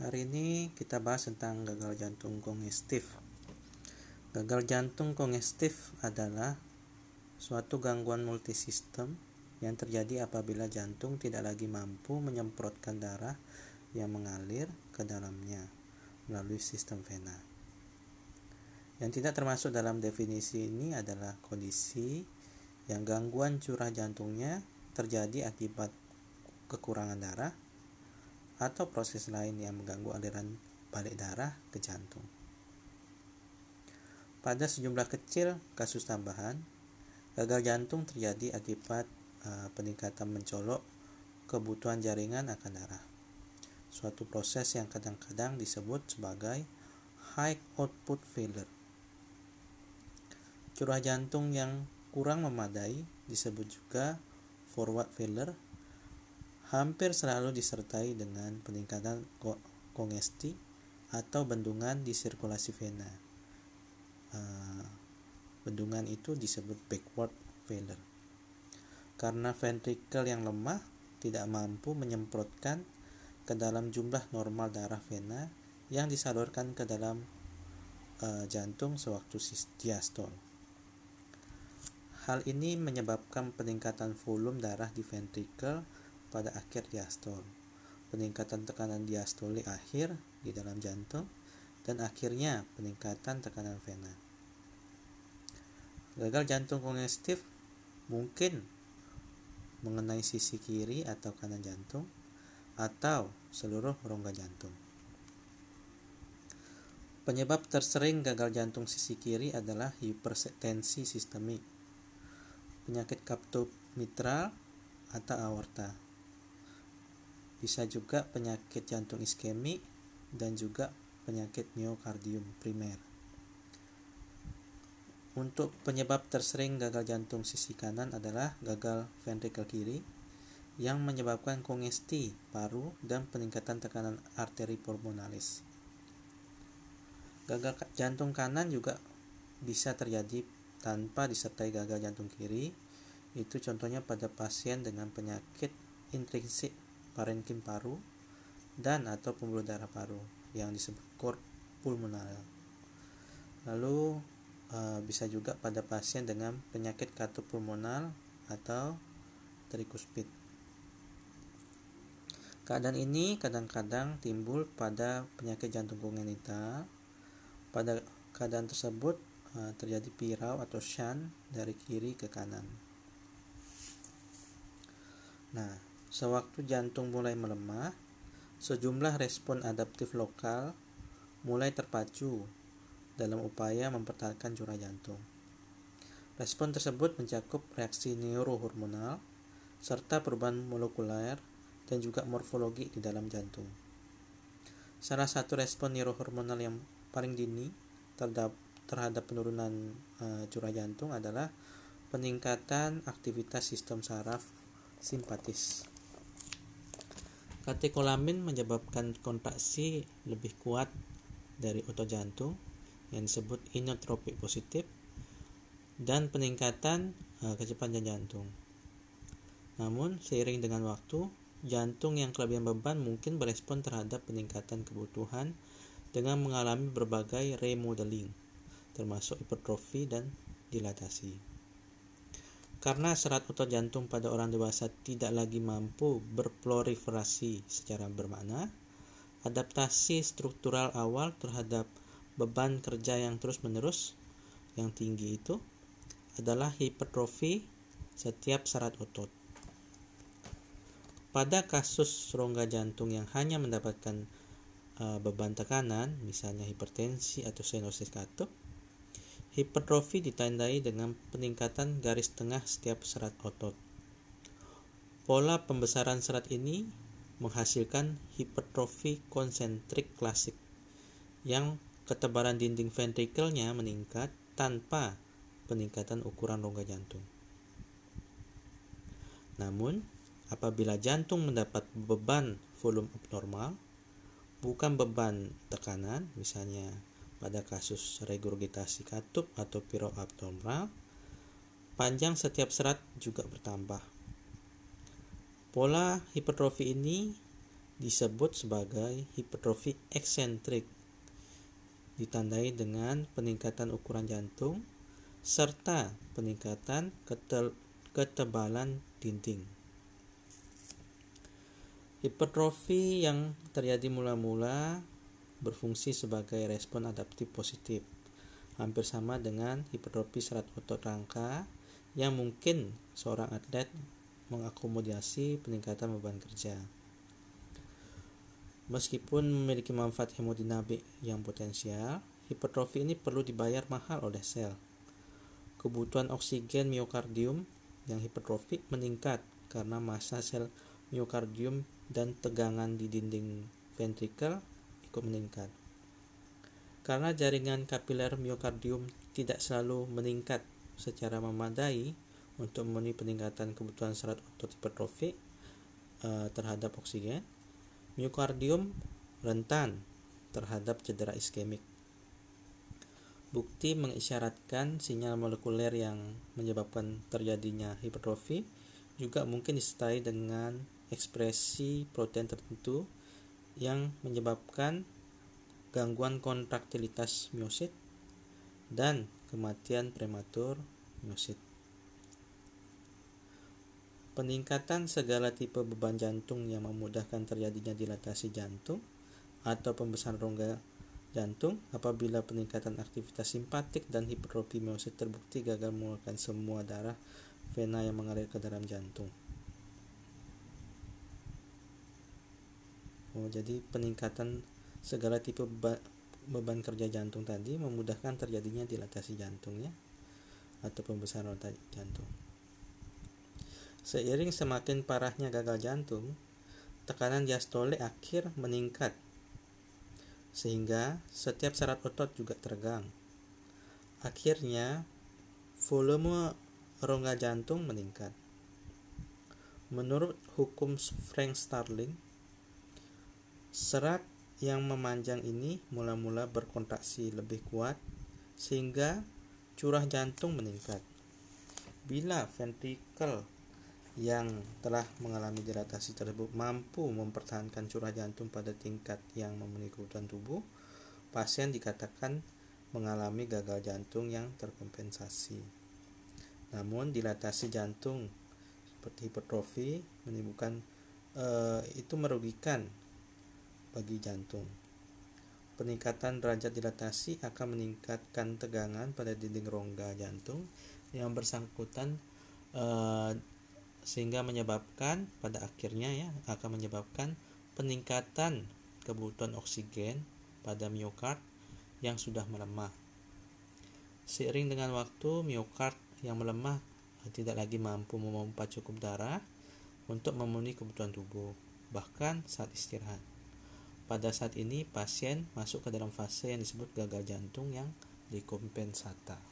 Hari ini kita bahas tentang gagal jantung kongestif. Gagal jantung kongestif adalah suatu gangguan multisistem yang terjadi apabila jantung tidak lagi mampu menyemprotkan darah yang mengalir ke dalamnya melalui sistem vena. Yang tidak termasuk dalam definisi ini adalah kondisi yang gangguan curah jantungnya terjadi akibat kekurangan darah atau proses lain yang mengganggu aliran balik darah ke jantung. Pada sejumlah kecil kasus tambahan, gagal jantung terjadi akibat uh, peningkatan mencolok kebutuhan jaringan akan darah. Suatu proses yang kadang-kadang disebut sebagai high output failure. Curah jantung yang kurang memadai disebut juga forward failure hampir selalu disertai dengan peningkatan kongesti atau bendungan di sirkulasi vena. Uh, bendungan itu disebut backward failure. Karena ventrikel yang lemah tidak mampu menyemprotkan ke dalam jumlah normal darah vena yang disalurkan ke dalam uh, jantung sewaktu diastol. Hal ini menyebabkan peningkatan volume darah di ventrikel pada akhir diastol, peningkatan tekanan diastolik akhir di dalam jantung, dan akhirnya peningkatan tekanan vena. Gagal jantung kongestif mungkin mengenai sisi kiri atau kanan jantung atau seluruh rongga jantung. Penyebab tersering gagal jantung sisi kiri adalah hipertensi sistemik, penyakit mitral atau aorta, bisa juga penyakit jantung iskemik dan juga penyakit miokardium primer. Untuk penyebab tersering gagal jantung sisi kanan adalah gagal ventrikel kiri yang menyebabkan kongesti paru dan peningkatan tekanan arteri pulmonalis. Gagal jantung kanan juga bisa terjadi tanpa disertai gagal jantung kiri. Itu contohnya pada pasien dengan penyakit intrinsik parenkim paru dan atau pembuluh darah paru yang disebut cord pulmonal. Lalu uh, bisa juga pada pasien dengan penyakit pulmonal atau trikuspid. Keadaan ini kadang-kadang timbul pada penyakit jantung kongenital. Pada keadaan tersebut uh, terjadi pirau atau shunt dari kiri ke kanan. Nah, Sewaktu jantung mulai melemah, sejumlah respon adaptif lokal mulai terpacu dalam upaya mempertahankan curah jantung. Respon tersebut mencakup reaksi neurohormonal serta perubahan molekuler dan juga morfologi di dalam jantung. Salah satu respon neurohormonal yang paling dini terhadap, penurunan uh, curah jantung adalah peningkatan aktivitas sistem saraf simpatis. Katekolamin menyebabkan kontraksi lebih kuat dari otot jantung yang disebut inotropik positif dan peningkatan uh, kecepatan jantung. Namun, seiring dengan waktu, jantung yang kelebihan beban mungkin berespon terhadap peningkatan kebutuhan dengan mengalami berbagai remodeling, termasuk hipertrofi dan dilatasi. Karena serat otot jantung pada orang dewasa tidak lagi mampu berproliferasi secara bermakna, adaptasi struktural awal terhadap beban kerja yang terus-menerus yang tinggi itu adalah hipertrofi setiap serat otot. Pada kasus rongga jantung yang hanya mendapatkan uh, beban tekanan, misalnya hipertensi atau stenosis katup, Hipertrofi ditandai dengan peningkatan garis tengah setiap serat otot. Pola pembesaran serat ini menghasilkan hipertrofi konsentrik klasik yang ketebalan dinding ventrikelnya meningkat tanpa peningkatan ukuran rongga jantung. Namun, apabila jantung mendapat beban volume abnormal, bukan beban tekanan, misalnya pada kasus regurgitasi katup atau piroabdominal, panjang setiap serat juga bertambah. Pola hipertrofi ini disebut sebagai hipertrofi eksentrik ditandai dengan peningkatan ukuran jantung serta peningkatan ketebalan dinding. Hipertrofi yang terjadi mula-mula berfungsi sebagai respon adaptif positif, hampir sama dengan hipertrofi serat otot rangka yang mungkin seorang atlet mengakomodasi peningkatan beban kerja. Meskipun memiliki manfaat hemodinamik yang potensial, hipertrofi ini perlu dibayar mahal oleh sel. Kebutuhan oksigen miokardium yang hipertrofi meningkat karena massa sel miokardium dan tegangan di dinding ventrikel ikut meningkat. Karena jaringan kapiler miokardium tidak selalu meningkat secara memadai untuk memenuhi peningkatan kebutuhan serat otot hipertrofi uh, terhadap oksigen, miokardium rentan terhadap cedera iskemik. Bukti mengisyaratkan sinyal molekuler yang menyebabkan terjadinya hipertrofi juga mungkin disertai dengan ekspresi protein tertentu yang menyebabkan gangguan kontraktilitas miosit dan kematian prematur miosit. Peningkatan segala tipe beban jantung yang memudahkan terjadinya dilatasi jantung atau pembesaran rongga jantung apabila peningkatan aktivitas simpatik dan hipertrofi miosit terbukti gagal mengeluarkan semua darah vena yang mengalir ke dalam jantung. Oh, jadi peningkatan segala tipe beban, kerja jantung tadi memudahkan terjadinya dilatasi jantungnya atau pembesaran otak jantung. Seiring semakin parahnya gagal jantung, tekanan diastole akhir meningkat sehingga setiap syarat otot juga teregang. Akhirnya, volume rongga jantung meningkat. Menurut hukum Frank Starling, Serat yang memanjang ini mula-mula berkontraksi lebih kuat sehingga curah jantung meningkat. Bila ventrikel yang telah mengalami dilatasi tersebut mampu mempertahankan curah jantung pada tingkat yang memenuhi kebutuhan tubuh, pasien dikatakan mengalami gagal jantung yang terkompensasi. Namun dilatasi jantung seperti hipertrofi menimbulkan e, itu merugikan bagi jantung. Peningkatan derajat dilatasi akan meningkatkan tegangan pada dinding rongga jantung yang bersangkutan eh, sehingga menyebabkan pada akhirnya ya akan menyebabkan peningkatan kebutuhan oksigen pada miokard yang sudah melemah. Seiring dengan waktu, miokard yang melemah tidak lagi mampu memompa cukup darah untuk memenuhi kebutuhan tubuh, bahkan saat istirahat. Pada saat ini, pasien masuk ke dalam fase yang disebut gagal jantung yang dikompensata.